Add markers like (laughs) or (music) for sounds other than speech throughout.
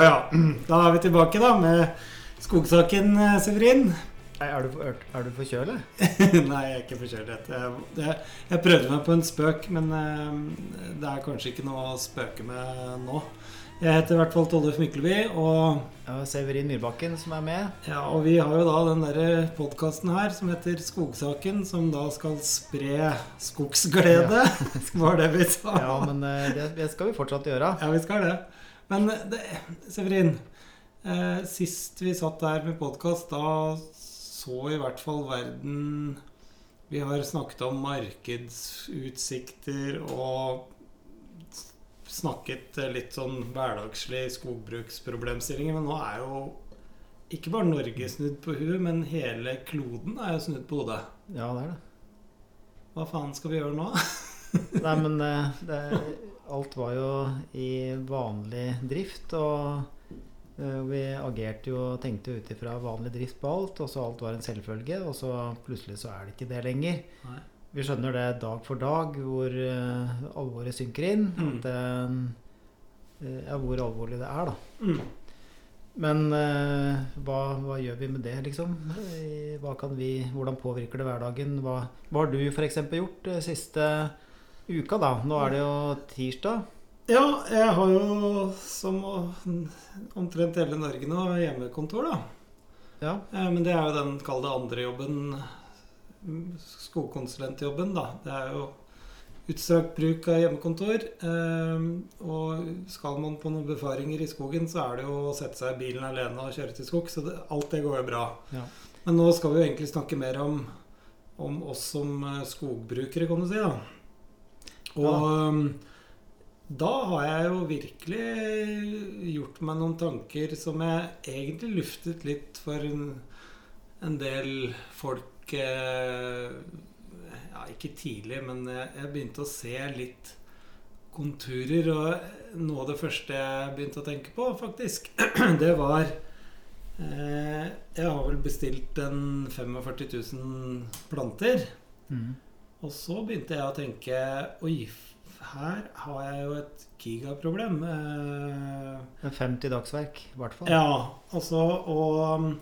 Ja ja, (clears throat) da er vi tilbake da med skogsaken, eh, Severin. Er du, er, er du forkjølet? (laughs) Nei, jeg er ikke forkjølet. Jeg, jeg, jeg prøvde meg på en spøk, men eh, det er kanskje ikke noe å spøke med nå. Jeg heter i hvert fall Tollef Mykleby, og, Ja, Severin Myrbakken som er med. ja, og vi har jo da den derre podkasten her som heter Skogsaken, som da skal spre skogsglede. (laughs) Var det vi sa? Ja, men eh, det, det skal vi fortsatt gjøre. Ja, vi skal det. Men det, Severin, eh, sist vi satt der med podkast, da så i hvert fall verden Vi har snakket om markedsutsikter og snakket eh, litt sånn hverdagslig skogbruksproblemstillinger, men nå er jo ikke bare Norge snudd på huet, men hele kloden er jo snudd på hodet. Ja, det er det. Hva faen skal vi gjøre nå? (laughs) Nei, men eh, det, alt var jo i vanlig drift, og eh, vi agerte jo og tenkte ut ifra vanlig drift på alt, og så alt var en selvfølge, og så plutselig så er det ikke det lenger. Nei. Vi skjønner det dag for dag, hvor eh, alvoret synker inn. Mm. At, eh, ja, hvor alvorlig det er, da. Mm. Men eh, hva, hva gjør vi med det, liksom? Vi, hvordan påvirker det hverdagen? Hva, hva har du f.eks. gjort eh, siste uka, da? Nå er det jo tirsdag. Ja, jeg har jo som omtrent hele Norge nå hjemmekontor, da. Ja. Eh, Men det er jo den, kall det andre jobben, skogkonsulentjobben, da. Det er jo utstrakt bruk av hjemmekontor. eh, Og skal man på noen befaringer i skogen, så er det jo å sette seg i bilen alene og kjøre til skog. Så det, alt det går jo bra. Ja. Men nå skal vi jo egentlig snakke mer om, om oss som eh, skogbrukere, kan du si. da. Og Ja. um, da har jeg jo virkelig gjort meg noen tanker som jeg egentlig luftet litt for en, en del folk eh, Ja, ikke tidlig, men jeg, jeg begynte å se litt konturer. Og noe av det første jeg begynte å tenke på, faktisk, (clears throat) det var eh, Jeg har vel bestilt en 45 000 planter. Mm. Og så begynte jeg å tenke Oi, her har jeg jo et gigaproblem. Eh, Men 50 dagsverk, i hvert fall. ja, altså Og um,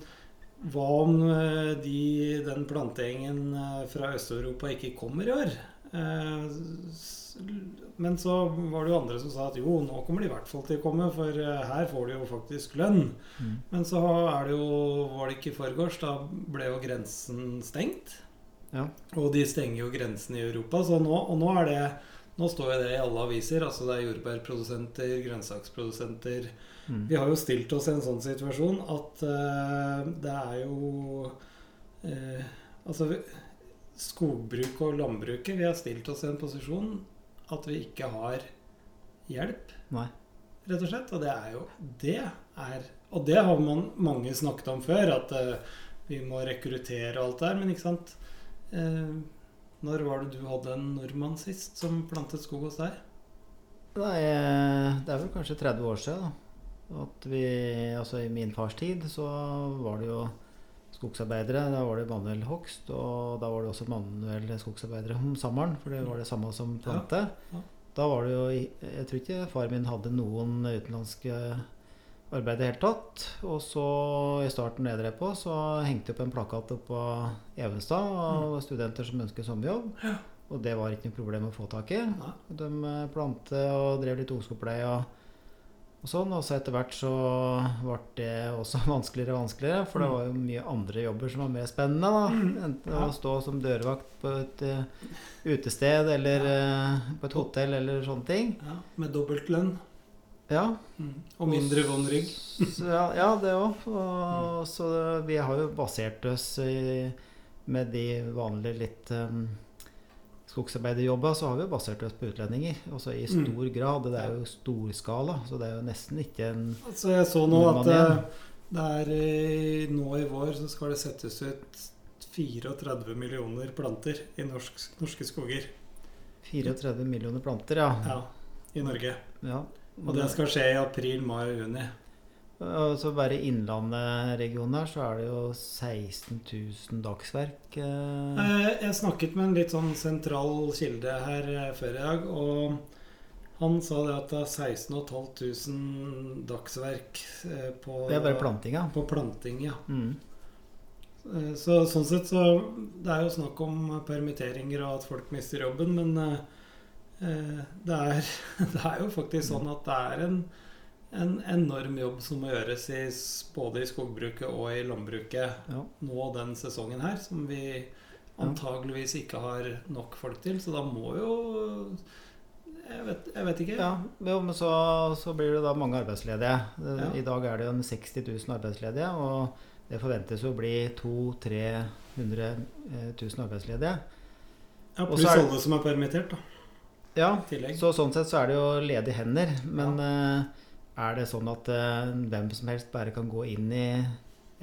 hva om eh, de, den plantegjengen eh, fra Øst-Europa ikke kommer i år? Eh, Men så var det jo andre som sa at jo, nå kommer de i hvert fall til å komme, for her får de jo faktisk lønn. Mm. Men så er det jo, var det ikke i forgårs, da ble jo grensen stengt. Ja. Og de stenger jo grensen i Europa, så nå, og nå er det nå står jo det i alle aviser. altså Det er jordbærprodusenter, grønnsaksprodusenter. Mm. Vi har jo stilt oss i en sånn situasjon at uh, det er jo uh, Altså skogbruket og landbruket Vi har stilt oss i en posisjon at vi ikke har hjelp, Nei. rett og slett. Og det er jo Det er Og det har man mange snakket om før, at uh, vi må rekruttere og alt det der, men ikke sant Når var det du hadde en nordmann sist som plantet skog hos deg? Nei, eh, det er vel kanskje 30 år siden. Da. At vi, altså I min fars tid så var det jo skogsarbeidere. Da var det manuell hogst, og da var det også manuelle skogsarbeidere om sommeren. For det var det samme som plante. ja. Da var det jo Jeg tror ikke far min hadde noen utenlandske arbeid i det hele tatt. Og så i starten det jeg drev på, så hengte jeg opp en plakat på Evenstad av studenter som ønsket sommerjobb. Og det var ikke noe problem å få tak i. Nei. De eh, plante og drev litt ungskogpleie og, og sånn. Og så etter hvert så ble det også (laughs) vanskeligere og vanskeligere, for det Mm. var jo mye andre jobber som var mer spennende. da. Enten Ja. å stå som dørvakt på et eh, utested eller eh, på et hotell eller sånne ting. Ja, Med dobbelt lønn. Mm. Og mindre vond rygg. Ja, ja, det òg. Så vi har jo basert oss i, med de vanlige litt um, skogsarbeiderjobba, så har vi jo basert oss på utlendinger. Også i Mm. stor grad. Det er jo storskala, så det er jo nesten ikke en Altså jeg så nå at eh, det er nå i vår så skal det settes ut 34 millioner planter i norsk, norske skoger. 34 millioner planter, ja. Ja, i Norge. ja. Og det skal skje i april, mai og juni. Og så bare i Innlandet-regionen her, så er det jo 16 000 dagsverk. Eh, Eh, Jeg snakket med en litt sånn sentral kilde her eh, før i dag, og Han sa det at det er 16 500 dagsverk på, Det er bare plantinga. på planting. ja. Mm. Så sånn sett så Det er jo snakk om permitteringer og at folk mister jobben, men det er, (laughs) det er jo faktisk sånn at det er en, en enorm jobb som må gjøres i, både i skogbruket og i landbruket Ja. nå den sesongen her, som vi antageligvis ikke har nok folk til. Så da må jo Jeg vet, jeg vet ikke. Ja, jo, men så, så blir det da mange arbeidsledige. Ja. I dag er det jo en 60 000 arbeidsledige, og det forventes å bli 200 000-300 000 arbeidsledige. Ja, Pluss alle som er permittert, da. Ja, så sånn sett så er det jo ledige hender. Men eh, er det sånn at uh, hvem som helst bare kan gå inn i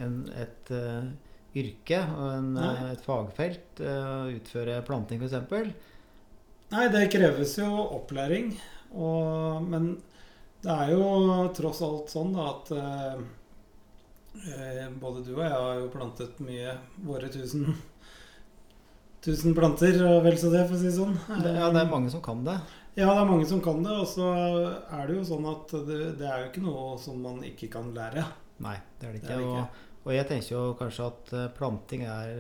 en, et uh, yrke og en, et fagfelt og utføre planting f.eks.? Nei, det kreves jo opplæring. Og, men det er jo tross alt sånn da at både du og jeg har jo plantet mye våre tusen, tusen planter, og vel så det, for å si det sånn. Ja, det er mange som kan det. Ja, det er mange som kan det. Og så er det jo sånn at det, det er jo ikke noe som man ikke kan lære. Nei, det er det Det ikke. er det ikke. Og, og jeg tenker jo kanskje at eh, planting er,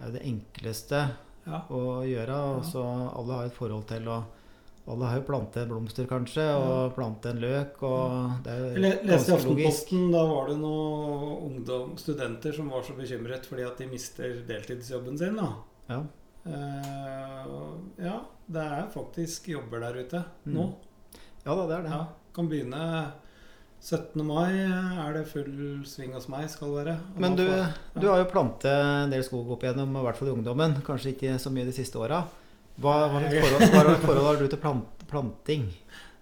er det enkleste Ja. å gjøre. Og så alle har et forhold til å Alle har jo plantet blomster, kanskje, og plantet en løk. Og det er jo Jeg leste i. Aftenposten, da var det noen ungdom, studenter som var så bekymret fordi at de mister deltidsjobben sin. da. Ja. Eh, ja, det er faktisk jobber der ute Mm. nå. ja da, det er det. Ja, kan begynne 17. mai er det full sving hos meg, skal det være. Men du, får- du har jo plantet en del skog opp igjennom, i hvert fall i ungdommen. Kanskje ikke så mye de siste åra. Hva, hva, forhold, hva forhold har du til plant, planting?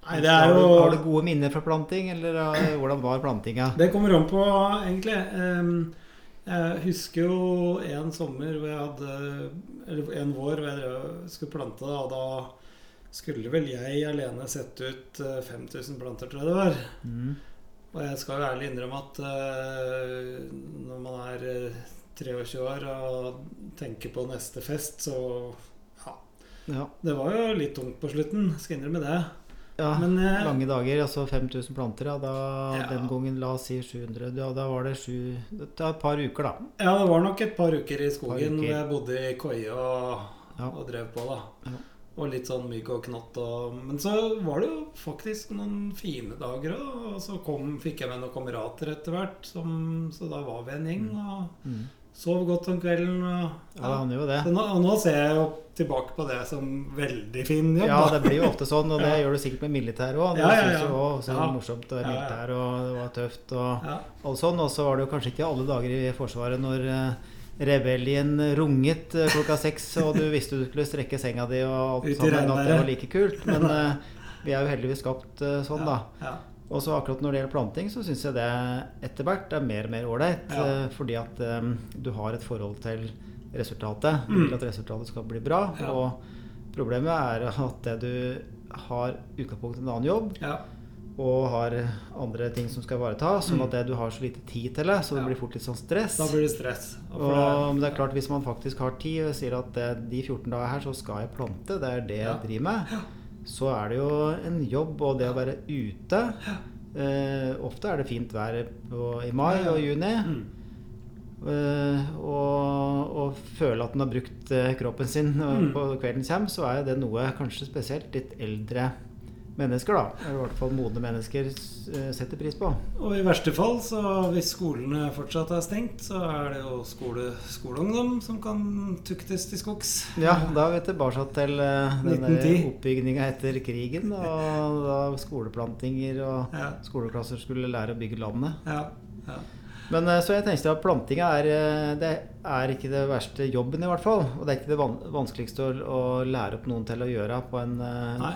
Nei, det er har, du, har du gode minner fra planting, eller eh, hvordan var plantinga? Det kommer an på, egentlig. Em, Jeg husker jo en sommer hvor jeg hadde Eller en vår hvor jeg skulle plante, da, og da skulle vel jeg alene sette ut eh, 5000 planter, tror jeg det var. Mm. Og jeg skal jo ærlig innrømme at eh, når man er eh, 23 år og tenker på neste fest, så ja. Ja. Det var jo litt tungt på slutten, skal innrømme det. Ja. Men eh, Lange dager, altså 5000 planter. Ja, da, Ja. Den gangen, la oss si 700. Ja, da var det sju Det var et par uker, da. ja, det var nok et par uker i skogen uker. jeg bodde i koie og, Ja. og drev på, da. Og litt sånn mygg og knott og Men så var det jo faktisk noen fine dager òg. Og så kom, fikk jeg med noen kamerater etter hvert, som, så da var vi en gjeng. Og Mm. Sov godt om kvelden. Og, Ja, han gjør det. Nå, og nå ser jeg jo tilbake på det som veldig fin jobb. Ja, det blir jo ofte sånn, og det (laughs) Ja. gjør du sikkert med militæret òg. Ja, ja, ja. Det var Ja. morsomt å være Ja, ja. militær, og det var tøft og Ja. alt sånn. Og så var det jo kanskje ikke alle dager i Forsvaret når eh, rebellien runget eh, klokka seks, og du visste du skulle strekke senga di og alt sammen, at det var like kult. Men (laughs) eh, vi er jo heldigvis skapt sånn, da. Og så akkurat når det gjelder planting, så syns jeg det etter hvert er mer og mer ålreit. Ja. eh, Fordi at um, du har et forhold til resultatet. Du vil at resultatet skal bli bra. Mm. Ja. Og problemet er at det du har utgangspunkt i en annen jobb, ja. og har andre ting som skal ivaretas, sånn Mm. at det du har så lite tid til det, så det blir fort litt sånn stress. Da blir det stress. Og Og men det er klart, hvis man faktisk har tid og sier at det, de 14 dager her så skal jeg plante, det er det jeg driver med, så er det jo en jobb, og det å være ute eh, Ofte er det fint vær på, i mai og juni. Mm. eh, og, og føle at en har brukt eh, kroppen sin Mm. på kvelden kommer, så er det noe kanskje spesielt litt eldre mennesker, da, eller i hvert fall modne mennesker, eh, setter pris på. Og i verste fall, så hvis skolene fortsatt er stengt, så er det jo skole, skoleungdom som kan tuktes til skogs. Ja, da er vi tilbake til eh, den der 1910. oppbygninga etter krigen. Og da skoleplantinger og Ja. skoleklasser skulle lære å bygge landet. Ja. ja. Men eh, Så jeg tenkte at plantinga er, eh, det er ikke det verste jobben, i hvert fall. Og det er ikke det van vanskeligste å, å lære opp noen til å gjøre på en eh, Nei.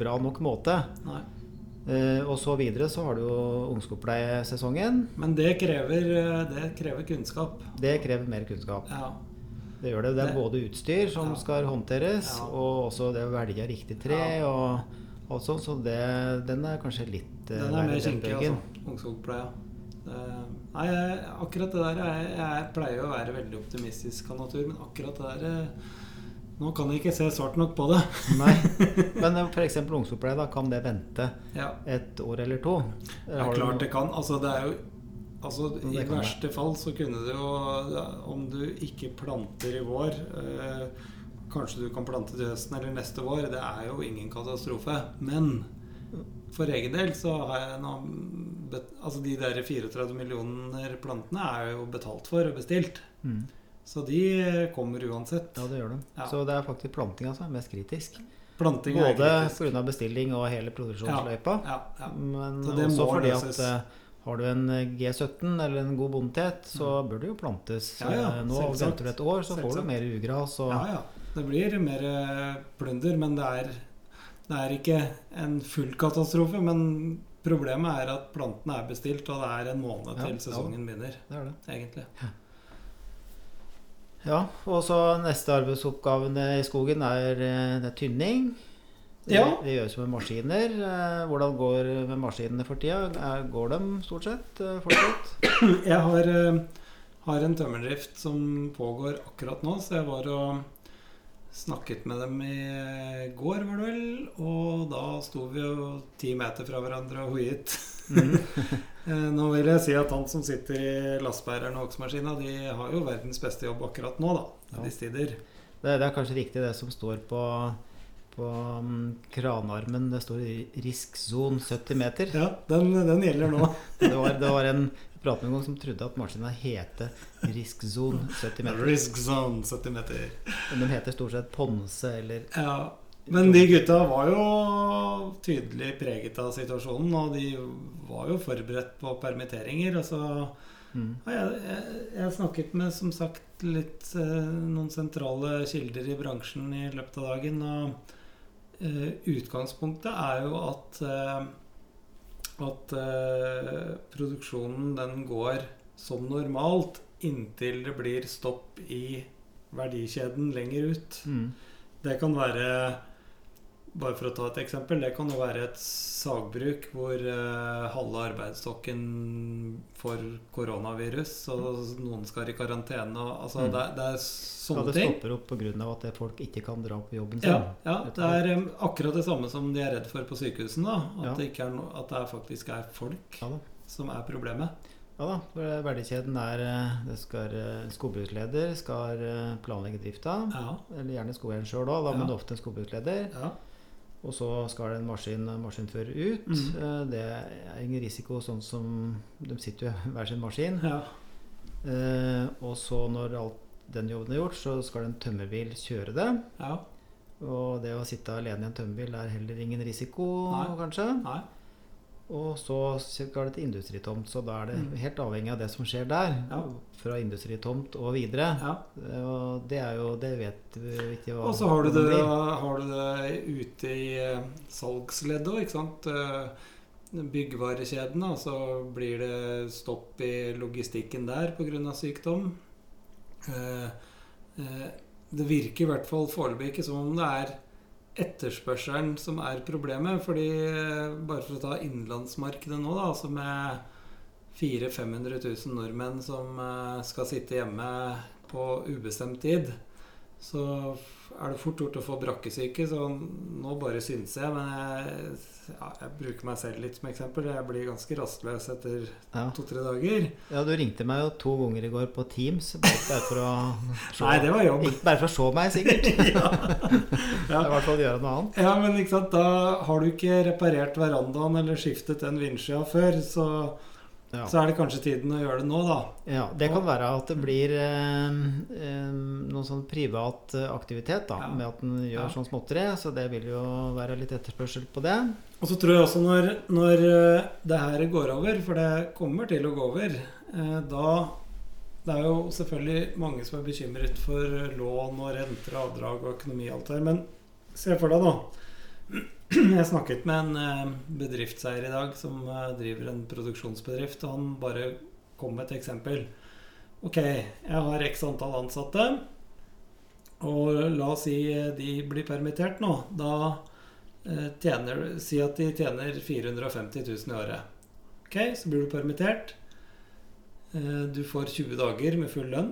bra nok måte. Nei. Og så videre så har du jo ungskogpleiesesongen. Men det krever, det krever kunnskap. Det krever mer kunnskap. Ja. Det gjør det. Det er Det- både utstyr som Ja. skal håndteres, Ja. og også det å velge riktig tre. Og alt sånt, Så det, den er kanskje litt Den er mer kinkig, altså. Ungskogpleia. Det- Nei, akkurat det der Jeg, jeg pleier å være veldig optimistisk av natur, men akkurat det der eh, Nå kan jeg ikke se svart nok på det. Nei. (laughs) Men f.eks. ungdomsopplæring, da kan det vente Ja, et år eller to? det er klart det kan. Altså, det er jo Altså, I verste fall så kunne det jo Om du ikke planter i vår eh, Kanskje du kan plante til høsten eller neste vår. Det er jo ingen katastrofe. Men for egen del så har jeg nå Altså de der 34 millioner plantene er jo betalt for og bestilt. Mm. Så de kommer uansett. Ja, det gjør de. Ja. Så det er faktisk plantinga som er mest kritisk. Planting Både pga. bestilling og hele produksjonsløypa. Ja, ja. Men også fordi løses. at eh, har du en eh, G17 eller en god bondetet, så bør det jo plantes. Eh, Nå selvsagt. venter du et år, så får du mer ugras. Og, Ja, ja. Det blir mer plunder, men det er, det er ikke en full katastrofe. Men problemet er at plantene er bestilt, og det er en måned til sesongen begynner. Det er det. Egentlig. Ja, og så neste arbeidsoppgaven i skogen er, eh, det er tynning. Det, Ja. det gjøres med maskiner. Eh, Hvordan går det med maskinene for tida? Er- Går de stort sett eh, fortsatt? Jeg har, eh, har en tømmerdrift som pågår akkurat nå, så jeg var og snakket med dem i går, var det vel. Og da sto vi jo ti meter fra hverandre og hoiet. (laughs) Eh, Nå vil jeg si at han som sitter i lastebæreren og hogstmaskina, de har jo verdens beste jobb akkurat nå, da. Ja. I disse tider. Det, det er kanskje riktig det som står på, på mm, kranarmen. Det står i riskzone 70 meter. Ja, den, den gjelder nå. (laughs) Det var, det var en prat med en gang som trodde at maskina heter riskzone 70 meter. Risk zone 70 meter. Men de heter stort sett Ponse eller Ja, men de gutta var jo tydelig preget av situasjonen, og de var jo forberedt på permitteringer. og mm. har jeg, jeg, jeg snakket med som sagt litt eh, noen sentrale kilder i bransjen i løpet av dagen, og utgangspunktet er jo at eh, at eh, produksjonen den går som normalt inntil det blir stopp i verdikjeden lenger ut. Mm. Det kan være bare for å ta et eksempel, det kan jo være et sagbruk hvor eh, halve arbeidsstokken får koronavirus, og noen skal i karantene. Og, altså, Mm. det, er- sånne ting. Ja, det ting. stopper opp pga. at folk ikke kan dra på jobben sin. Ja, ja, det er um, akkurat det samme som de er redd for på sykehusene. Da. At, Ja. det er no, at det faktisk er folk Ja da. som er problemet. Ja da, verdikjeden er eh, det skal, eh, Skogbruksleder skal eh, planlegge drifta. Ja, Eller gjerne skogeieren sjøl òg, Ja. men ofte en skogbruksleder. ja. Og så skal det en maskin, maskinfører ut. Mm. Eh, Det er ingen risiko sånn som De sitter jo hver sin maskin. ja. Eh, og så når alt den jobben er gjort, så skal en tømmerbil kjøre det. ja. Og det å sitte alene i en tømmerbil er heller ingen risiko, Nei. kanskje. Nei. Og så skal det til industritomt, så da er det Mm. helt avhengig av det som skjer der. Ja. Fra industritomt og videre. Ja. Og det er jo Det vet vi ikke hva Og så har du det, har du det ute i eh, salgsleddet òg, ikke sant. Byggvarekjedene. Byggvarekjeden, så blir det stopp i logistikken der pga. sykdom. Eh, eh, Det virker i hvert fall foreløpig ikke som om det er etterspørselen som er problemet. fordi eh, bare for å ta innenlandsmarkedet nå, da, altså med 400 000-500 000 nordmenn som eh, skal sitte hjemme på ubestemt tid, så er det fort gjort å få brakkesyke. Så nå bare synser jeg, men jeg, ja, jeg bruker meg selv litt som eksempel. Jeg blir ganske rastløs etter Ja. to-tre dager. ja, du ringte meg jo to ganger i går på Teams. Bare for å (laughs) se, Nei, det var jobb. Bare for å se meg, sikkert. (laughs) ja. (laughs) Er I hvert fall gjøre noe annet. ja, men ikke sant, da har du ikke reparert verandaen eller skiftet en vindskia før, så, Ja. så er det kanskje tiden å gjøre det nå, da. Ja, Det kan være at det blir eh, eh, noen sånn privat eh, aktivitet da, Ja. med at en gjør Ja. sånn småtteri. Så det vil jo være litt etterspørsel på det. Og så tror jeg også når, når eh, det her går over, for det kommer til å gå over, eh, da Det er jo selvfølgelig mange som er bekymret for lån og renter og avdrag og økonomi og alt det her. men se for deg, da. Jeg snakket med en eh, bedriftseier i dag som eh, driver en produksjonsbedrift, og han bare kom med et eksempel. Ok, jeg har x antall ansatte, og la oss si eh, de blir permittert nå. Da tjener, Si at de tjener 450 000 i året. Ok, så blir du permittert. Du får 20 dager med full lønn.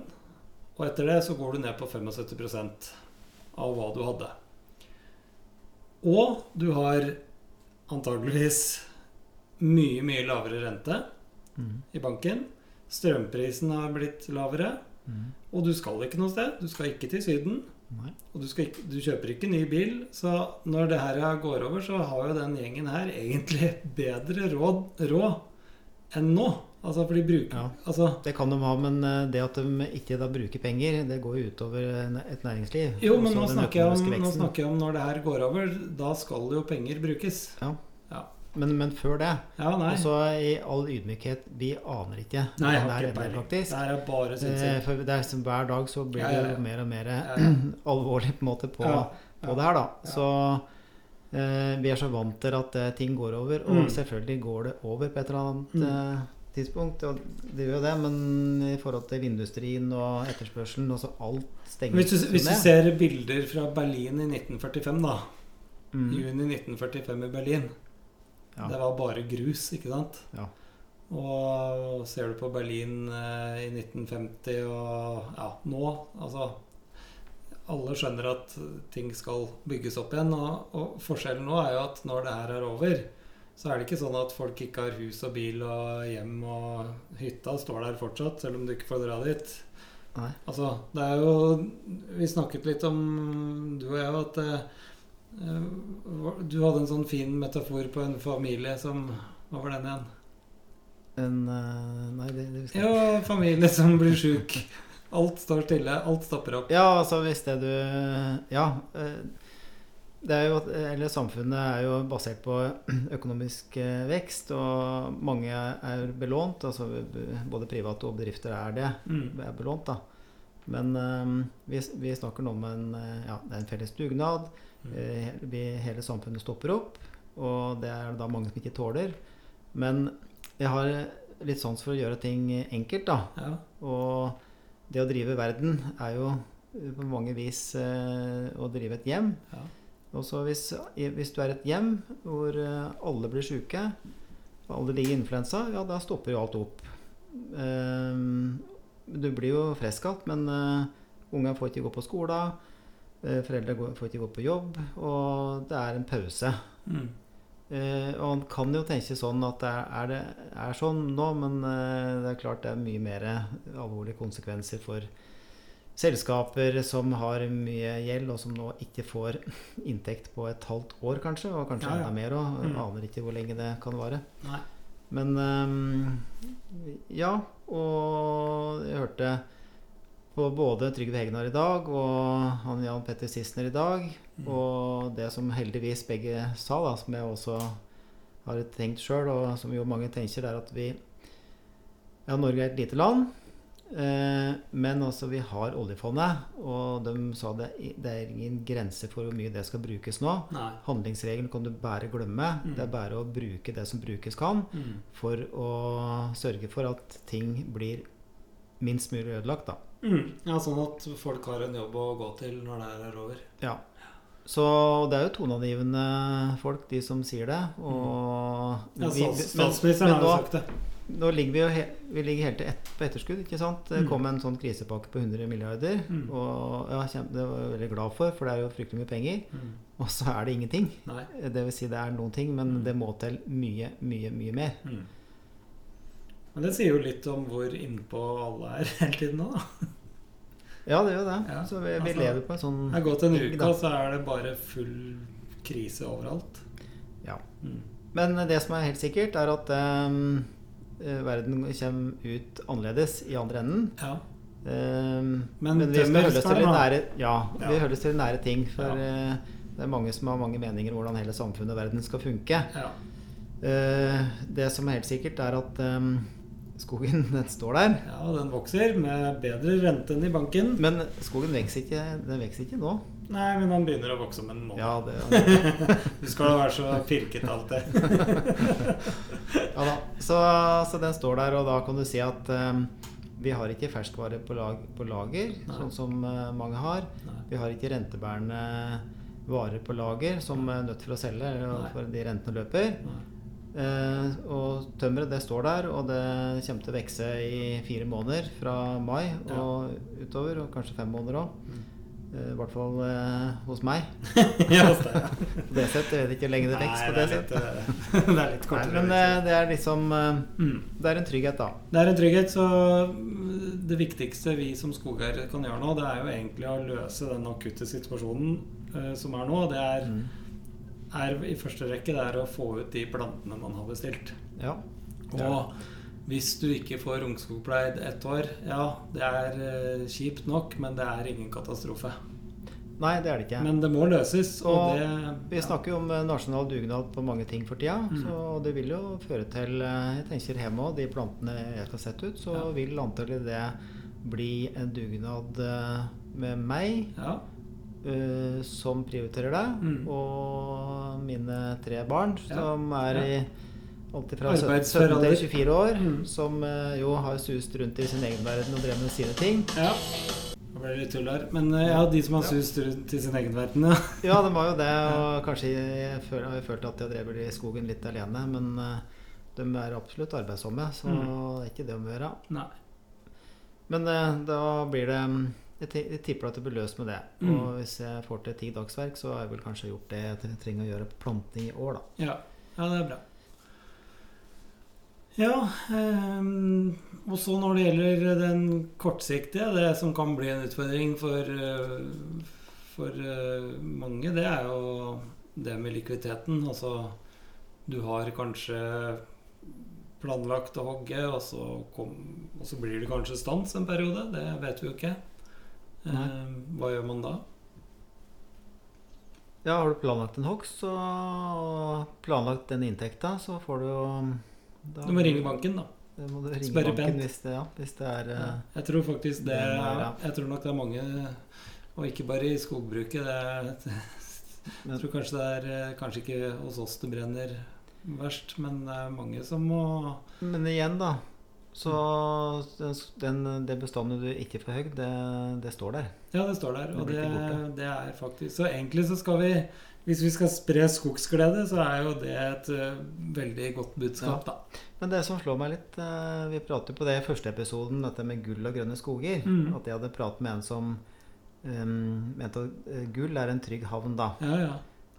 Og etter det så går du ned på 75% av hva du hadde. Og du har antageligvis mye, mye lavere rente Mm. i banken. Strømprisen har blitt lavere. Mm. Og du skal ikke noe sted. Du skal ikke til Syden. Nei. Og du, ikke, du kjøper ikke ny bil. Så når det her går over, så har jo den gjengen her egentlig bedre råd, råd enn nå. Altså, for de bruker Ja. Altså, Det kan de ha, men eh, det at de ikke da bruker penger, det går jo utover en- et næringsliv. jo, men nå snakker, om, nå snakker jeg om når det her går over. Da skal jo penger brukes. Men, men før det Ja, nei. Og så i all ydmykhet, vi aner ikke Nei, jeg har det ikke faktisk. Det er bare sinnssykt. For det er som hver dag så blir det ja, ja. jo mer og mer Ja, ja. (clears throat) alvorlig på en måte på, Ja, på det her, da. Ja. Så eh, vi er så vant til at eh, ting går over, og Mm. selvfølgelig går det over på et eller annet Mm. Tidspunkt. Og det gjør jo det, men i forhold til industrien og etterspørselen og så alt stenger Hvis du, hvis du ser bilder fra Berlin i 1945, da. Mm. Juni 1945 i Berlin. Ja. Det var bare grus, ikke sant? Ja. Og ser du på Berlin eh, i 1950 og ja, nå Altså Alle skjønner at ting skal bygges opp igjen. Og, og forskjellen nå er jo at når det her er over, så er det ikke sånn at folk ikke har hus og bil og hjem og hytta står der fortsatt, selv om du ikke får dra dit. Nei. Altså, det er jo Vi snakket litt om, du og jeg, at eh, eh, du hadde en sånn fin metafor på en familie som Hva var den igjen? En, uh, nei, det, det husker jeg Ja, familie som blir sjuk. Alt står stille. Alt stopper opp. Ja, altså hvis det du Ja. eh, er jo, eller Samfunnet er jo basert på (clears throat) økonomisk eh, vekst, og mange er belånt. altså Både private og bedrifter er det. Mm. er belånt da. Men um, vi, vi snakker nå om en, eh, ja, det en felles dugnad. Mm. Vi, hele samfunnet stopper opp, og det er det da mange som ikke tåler. Men jeg har litt sans for å gjøre ting enkelt, da. Ja. Og det å drive verden er jo på mange vis eh, å drive et hjem. Ja. Og så hvis, hvis du er et hjem hvor eh, alle blir syke, og alle ligger i influensa, ja, da stopper jo alt opp. Ehm, du blir jo frisk igjen, men uh, ungene får ikke gå på skolen. eh, foreldre får ikke gå på jobb, og det er en pause. Mm. Eh, og han kan jo tenke sånn at det er, det, er sånn nå, men eh, det er klart det er mye mer alvorlige konsekvenser for selskaper som har mye gjeld, og som nå ikke får (laughs) inntekt på et halvt år, kanskje, og kanskje Ja, ja. enda mer òg. Mm. Aner ikke hvor lenge det kan vare. Nei. Men um, ja, og jeg hørte på både Trygve Hegnar i dag og han Jan Petter Sissener i dag, Mm. og det som heldigvis begge sa, da, som jeg også har tenkt sjøl, og som jo mange tenker, er at vi Ja, Norge er et lite land, men altså vi har oljefondet, og de sa det, det er ingen grense for hvor mye det skal brukes nå. Nei. Handlingsregelen kan du bare glemme. Mm. Det er bare å bruke det som brukes kan, Mm. for å sørge for at ting blir minst mulig ødelagt, da. Mm. Ja, sånn at folk har en jobb å gå til når det er over. Ja. Så det er jo toneangivende folk, de som sier det. Og Ja, stats- men- Statsministeren har jo sagt det. Nå ligger vi jo he vi ligger helt ett på etterskudd, ikke sant? Det Mm. kom en sånn krisepakke på 100 milliarder. Mm. Og ja, det var jeg veldig glad for, for det er jo fryktelig mye penger. Mm. Og så er det ingenting. Nei. Det vil si det er noen ting, men Mm. det må til mye, mye, mye mer. Mm. Men det sier jo litt om hvor innpå alle er (laughs) hele tiden nå, da. Ja, det gjør det. Ja, så vi, vi altså, lever på en sånn Det har gått en uke, og så er det bare full krise overalt. Ja. Mm. Men det som er helt sikkert, er at eh, verden kommer ut annerledes i andre enden. Ja. Ehm, Men men vi skal holde oss til de nære, ja, Ja. holder til nære ting. For eh, det er mange som har mange meninger om hvordan hele samfunnet og verden skal funke. ja. Eh, det som er helt sikkert, er at ehm, skogen (laughs) den står der. Ja, den vokser med bedre rente enn i banken. Men skogen vokser ikke, den vokser ikke nå. Nei, men den begynner å vokse om en måned. Ja, det, (laughs) Du skal være så pirket alltid. (laughs) Ja da. Så, så den står der, og da kan du si at um, vi har ikke ferskvare på, lag, på lager, Nei. sånn som uh, mange har. Nei. Vi har ikke rentebærende varer på lager som er nødt til å selge for de rentene løper. Nei. Eh, og tømmeret det står der, og det kommer til å vokse i fire måneder fra mai Ja. og utover, og kanskje fem måneder òg. Mm. Eh, I hvert fall eh, hos meg. (laughs) ja, hos deg, ja. (laughs) På det sett, Jeg vet ikke hvor lenge det Nei, vokser på det det sett. litt, (laughs) det er litt Nei, kortere. men det, det er liksom mm. Det er en trygghet, da. Det er en trygghet, så det viktigste vi som skogeiere kan gjøre nå, det er jo egentlig å løse den akutte situasjonen eh, som er nå. Det er, Mm. Er i første rekke det er å få ut de plantene man har bestilt. Ja. Og hvis du ikke får ungskogpleid ett år, ja, det er eh, kjipt nok, men det er ingen katastrofe. Nei, det er det ikke. Men det må løses, og, Og det Vi snakker jo om eh, nasjonal dugnad på mange ting for tida. Mm. Så det vil jo føre til eh, Jeg tenker hjemme òg, de plantene jeg skal sette ut, så Ja. vil antallet det bli en dugnad med meg Ja. Eh, som prioriterer deg, Mm. og mine tre barn Ja. som er Ja. i alltid fra 17 Arbeidsfør 17 alder. til 24 år, Mm. som uh, jo har sust rundt i sin egen verden og drevet med sine ting. ja. Det ble litt tull her. Men eh, ja, de som har sust rundt i sin egen verden, ja. (laughs) Ja, de var jo det, og kanskje jeg føl- har jeg følt at jeg drev i skogen litt alene, men de er absolutt arbeidsomme, så Mm. det er ikke det om å gjøre. Nei. Men da blir det mm, jeg, tipper at det blir løst med det. Mm. Og hvis jeg får til ti dagsverk, så har jeg vel kanskje gjort det jeg trenger å gjøre på planting i år, da. Ja, ja det er bra. Ja, eh, og så når det gjelder den kortsiktige, det som kan bli en utfordring for, eh, for eh, mange, det er jo det med likviditeten. Altså, du har kanskje planlagt å hogge, og så, kom, og så blir det kanskje stans en periode. Det vet vi jo ikke. Ehm, hva gjør man da? Ja, har du planlagt en hogst og planlagt den inntekta, så får du jo da- Du må ringe banken, da. Da må du ringe Spørre banken pent. hvis det, ja, hvis det er ja. Jeg tror faktisk det det er. Jeg tror nok det er mange Og ikke bare i skogbruket. Det er, (laughs) Men- jeg tror kanskje det er eh, Kanskje ikke hos oss det brenner verst, men det er mange som må Men igjen, da. Så den, den, det bestandet du ikke får høgd, det, det står der. Ja, det står der. Og det, det er faktisk Så egentlig så skal vi Hvis vi skal spre skogsglede, så er jo det et uh, veldig godt budskap, da. Men det som slår meg litt uh, Vi jo på det i første episoden, dette med gull og grønne skoger. Mm. At jeg hadde pratet med en som um, mente at eh, gull er en trygg havn, da. Ja, ja.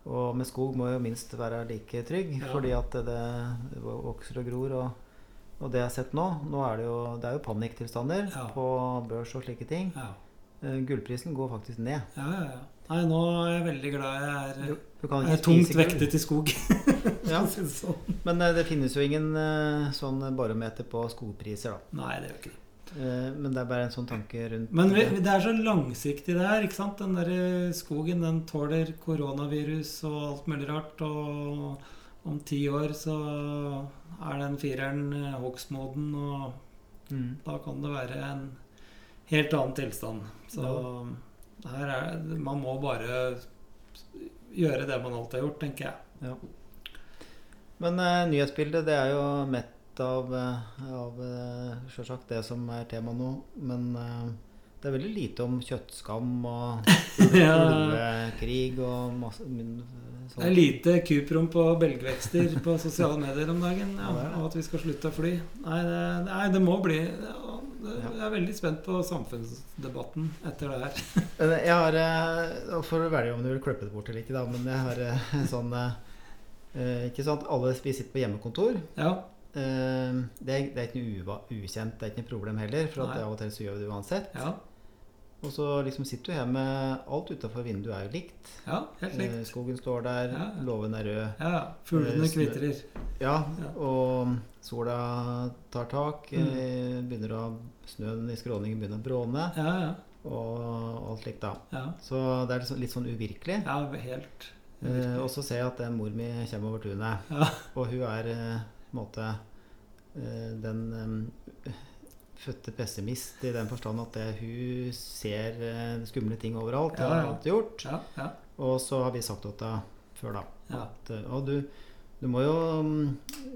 Og med skog må jo minst være like trygg, Ja. fordi at det, det vokser og gror. Og, og det jeg har sett nå Nå er det jo, det er jo panikktilstander Ja. på børs og slike ting. ja. Eh, gullprisen går faktisk ned. ja, ja, ja. Nei, nå er jeg veldig glad jeg er, Du, du jeg er tungt gull. vektet i skog. (laughs) Ja. sånn. Men eh, det finnes jo ingen eh, sånn barometer på skogpriser, da. Nei, det gjør ikke det. Men det er bare en sånn tanke rundt Men det. er så langsiktig det her. ikke sant? Den der skogen den tåler koronavirus og alt mulig rart. Og om ti år så er den fireren eh, hogstmoden, og Mm. da kan det være en helt annen tilstand. Så her er Man må bare gjøre det man alltid har gjort, tenker jeg. Ja. Men uh, nyhetsbildet det er jo mett av, eh, av uh, sjølsagt det som er tema nå. Men eh, det er veldig lite om kjøttskam og (laughs) krig ulvekrig og masse sånt. Det er lite kuprom på belgvekster på sosiale medier om dagen. Ja, og at vi skal slutte å fly. Nei, det, nei, det må bli ja, det, Jeg er veldig spent på samfunnsdebatten etter det her. (laughs) Jeg har eh, For å velge om du vil klippe det bort eller ikke, da, men jeg har eh, en (laughs) sånn eh, eh, Ikke sant, alle vi sitter på hjemmekontor. Ja, Eh, det, er, det er ikke noe ukjent, det er ikke noe problem heller. For av og til så gjør vi det uansett. ja, Og så liksom sitter du hjemme Alt utafor vinduet er jo likt. ja helt Eh, likt. skogen står der, Ja. låven er rød. Ja, fuglene Eh, kvitrer. Ja, og sola tar tak. Mm. eh, Begynner å, snøen i skråningen begynner å bråne. Ja, ja. Og alt slikt, da. ja. Så det er liksom litt sånn uvirkelig. ja helt Eh, og så ser jeg at mor mi kommer over tunet. Ja. Og hun er på en måte den fødte pessimist i den forstand at det, hun ser eh, skumle ting overalt. Det har hun alltid gjort. Ja, ja, Og så har vi sagt til henne før, da, at eh, du, du må jo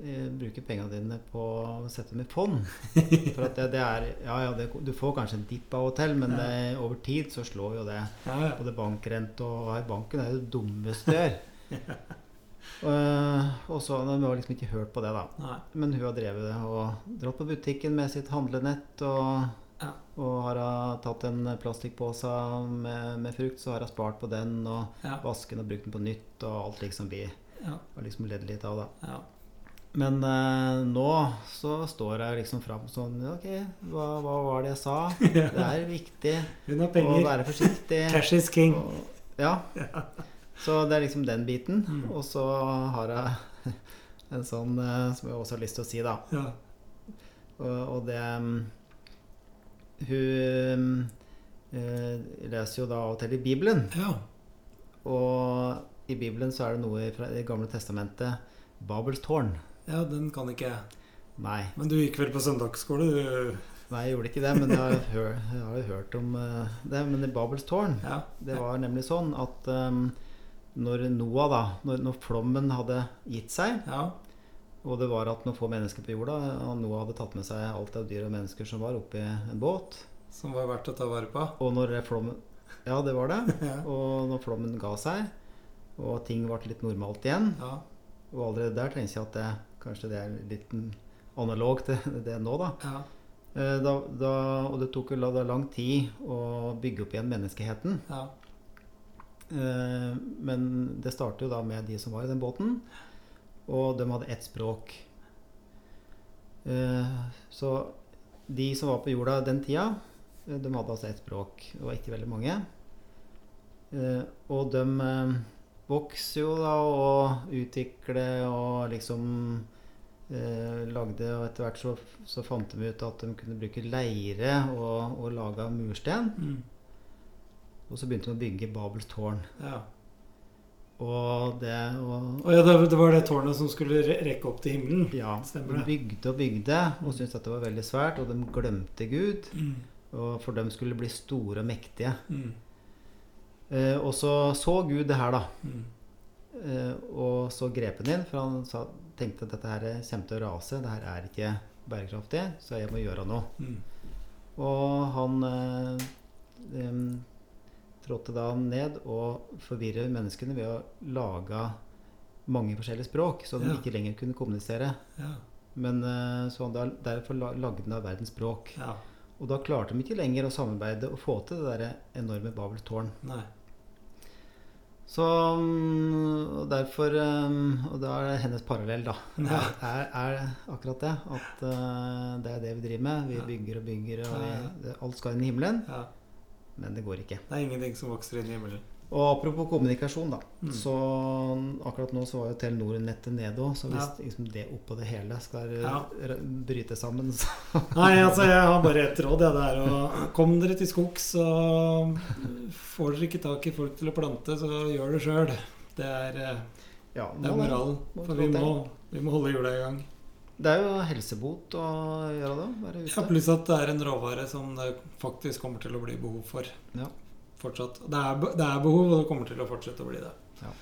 eh, bruke pengene dine på å sette dem i fond. (laughs) For at det, det er Ja, ja, det, du får kanskje en dipp av og til, men over tid så slår jo det. Både bankrente og her banken er jo det dummeste du gjør. (laughs) Eh, og så Vi har liksom ikke hørt på det, da. Nei. Men hun har drevet det og dratt på butikken med sitt handlenett og, Ja. Og har hun tatt en plastikkpose med, med frukt, så har hun spart på den og Ja. den og brukt den på nytt og alt liksom vi Ja. har liksom ledd litt av, da. ja. Men eh, nå så står jeg liksom fram sånn Ok, hva, hva var det jeg sa? (laughs) Det er viktig å være forsiktig. Cash is king. Og, ja. (laughs) Så det er liksom den biten. Mm. Og så har jeg (laughs) en sånn eh, som jeg også har lyst til å si, da. Ja. Og, og det mm, Hun eh, leser jo da av og til i Bibelen. ja. Og i Bibelen så er det noe fra Det gamle testamentet Babels tårn. Ja, den kan ikke jeg. Nei, Men du gikk vel på søndagsskole, du? nei, jeg gjorde ikke det, men jeg har, hør, jeg har jo hørt om eh, det. Men i Babels tårn, Ja. det var nemlig sånn at um, når Noah, da, når, når flommen hadde gitt seg, Ja. og det var at noen få mennesker på jorda, og Noah hadde tatt med seg alt av dyr og mennesker som var oppi en båt, Som var verdt å ta vare på. og når flommen Ja, det var det. (laughs) Ja. Og når flommen ga seg, og ting ble litt normalt igjen, Ja. og allerede der tenker jeg at det, kanskje det er litt analog til (laughs) det nå, da. ja. Eh, da, da og det tok jo lang tid å bygge opp igjen menneskeheten. ja. Eh, men det startet jo da med de som var i den båten, og de hadde ett språk. Eh, så de som var på jorda den tida, eh, de hadde altså ett språk. Det var ikke veldig mange. Og de vokste jo da og utvikler og liksom lagde Og etter hvert så, så fant de ut at de kunne bruke leire og, og lage mursten. Mm. Og så begynte de å bygge Babels tårn. ja. Og det og, Og ja, det, det var det tårnet som skulle rekke opp til himmelen? Ja, Stemmer de bygde og bygde og syntes dette var veldig svært, og de glemte Gud. Mm. Og for dem skulle bli store og mektige. Mm. Eh, og så så Gud det her, da. Mm. Eh, og så grep han inn, for han sa, tenkte at dette her kommer til å rase. Det her er ikke bærekraftig, så jeg må gjøre noe. Mm. Og han eh, trådte da ned og forvirret menneskene ved å lage mange forskjellige språk, så de Ja. ikke lenger kunne kommunisere. Ja. Men eh, så han da, derfor la- lagde han da verdens språk. ja. Og da klarte de ikke lenger å samarbeide og få til det der enorme Babels tårn. Nei. Så mm, og derfor mm, Og da er det hennes parallell, da. (laughs) Ja. Er, er akkurat det. At eh, det er det vi driver med. Vi bygger og bygger, og vi, alt skal inn i himmelen. Ja. Men det går ikke. Det er ingenting som vokser inn i himmelen. Og apropos kommunikasjon, da. Mm. Så akkurat nå så var jo Telenor-nettet nede òg, så hvis Ja. liksom det oppå det hele skal Ja. bryte sammen, så (laughs) Nei, altså jeg har bare ett råd. Ja, det er å Kom dere til skogs, så får dere ikke tak i folk til å plante, så gjør det sjøl. Det er, eh, Ja, det er moralen. For vi må, vi må holde hjula i gang. Det er jo helsebot å gjøre det. Være ute. Ja, Pluss at det er en råvare som det faktisk kommer til å bli behov for. Ja. Fortsatt. Det er, det er behov, og det kommer til å fortsette å bli det. Ja.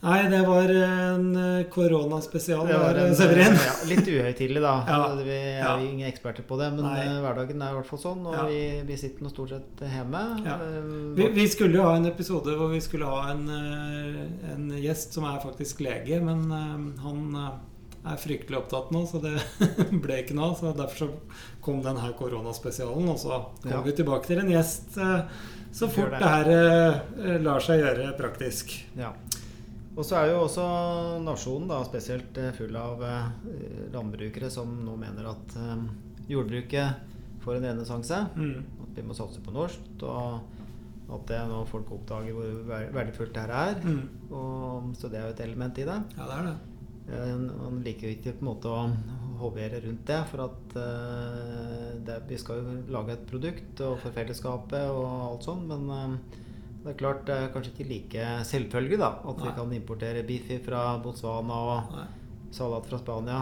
Nei, det var en eh, koronaspesial. Det var der, en, Severin. ja, litt uhøytidelig, da. (laughs) Ja. Vi er ingen eksperter på det, men Nei. eh, hverdagen er i hvert fall sånn. Og vi, vi sitter nå stort sett hjemme. Eh, Vi, vi skulle jo ha en episode hvor vi skulle ha en, eh, en gjest som er faktisk lege, men eh, han eh, er fryktelig opptatt nå, så det (laughs) ble ikke noe. Så derfor så kom den her koronaspesialen, og så kommer Ja. vi tilbake til en gjest eh, så fort det. det her eh, lar seg gjøre praktisk. Ja. Og så er jo også nasjonen da spesielt eh, full av landbrukere som nå mener at jordbruket får en renessanse. Mm. At vi må satse på norsk. Og at det er nå folk oppdager hvor verdifullt det her er. Mm. Og, så det er jo et element i det. Ja, det er det. Eh, Man liker jo ikke på en måte å hovere rundt det, for at eh, det, vi skal jo lage et produkt og for fellesskapet og alt sånn, men eh, det er klart det er kanskje ikke like selvfølgelig da, at vi kan importere biff fra Botswana og Nei. salat fra Spania.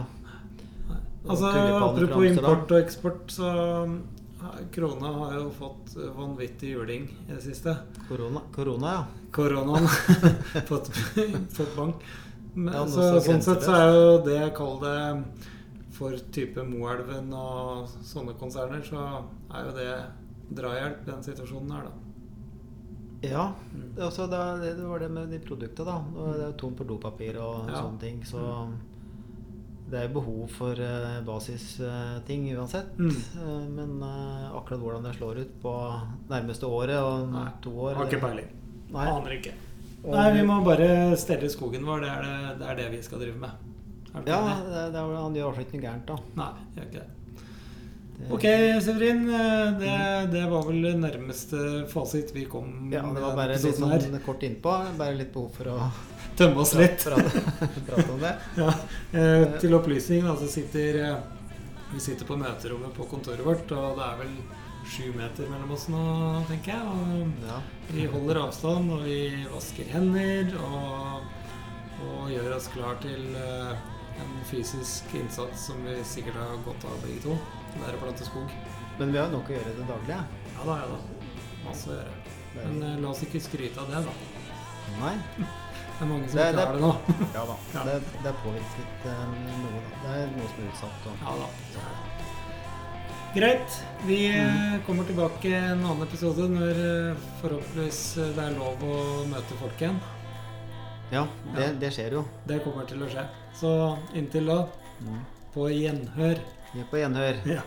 Nei. Altså, apropos import og eksport, så krona har jo fått vanvittig juling i det siste. Korona, korona ja. Koronaen (laughs) fått, fått bank. Men, Ja, så, så sånn sett så er jo det, jeg kaller det For type Moelven og sånne konserner, så er jo det drahjelp i den situasjonen her, da. Ja, Mm. er det, det var det med de produktene da. Det er jo tomt for dopapir og Ja. sånne ting, så det er jo behov for uh, basisting uansett. Mm. Uh, men eh, akkurat hvordan det slår ut på nærmeste året og Nei, to år Har ikke peiling. Aner ikke. Nei, vi må bare stelle skogen vår. Det er det, det, er det vi skal drive med. Du Ja, det, det, er- han gjør altså ikke noe gærent, da. Nei, gjør ikke det. Det- Ok, Severin. eh, Det, det var vel nærmeste fasit vi kom Ja, det var bare litt sånn kort innpå. Bare litt behov for å (laughs) Tømme oss litt. (laughs) prate, prate om det. (laughs) Ja, eh, til opplysning, altså sitter eh, Vi sitter på møterommet på kontoret vårt, og det er vel sju meter mellom oss nå, tenker jeg. Og Ja. vi holder avstand, og vi vasker hender og, og gjør oss klar til eh, en fysisk innsats som vi sikkert har godt av begge to. Det er å plante skog. Men vi har nok å gjøre i det daglige. Ja da, ja da. Masse å gjøre. Men eh, la oss ikke skryte av det, da. Nei. Det er mange som Det- ikke det- har det nå. Ja da. (laughs) Ja. Det, det er påvirket eh, noe, da. Det er noe som er utsatt. Og, Ja da. Er. Greit. Vi eh, kommer tilbake en annen episode når eh, forhåpentligvis eh, det er lov å møte folk igjen. ja, det, Ja. det skjer jo. Det kommer til å skje. Så inntil da, Mm. på gjenhør. Vi er på gjenhør. Ja.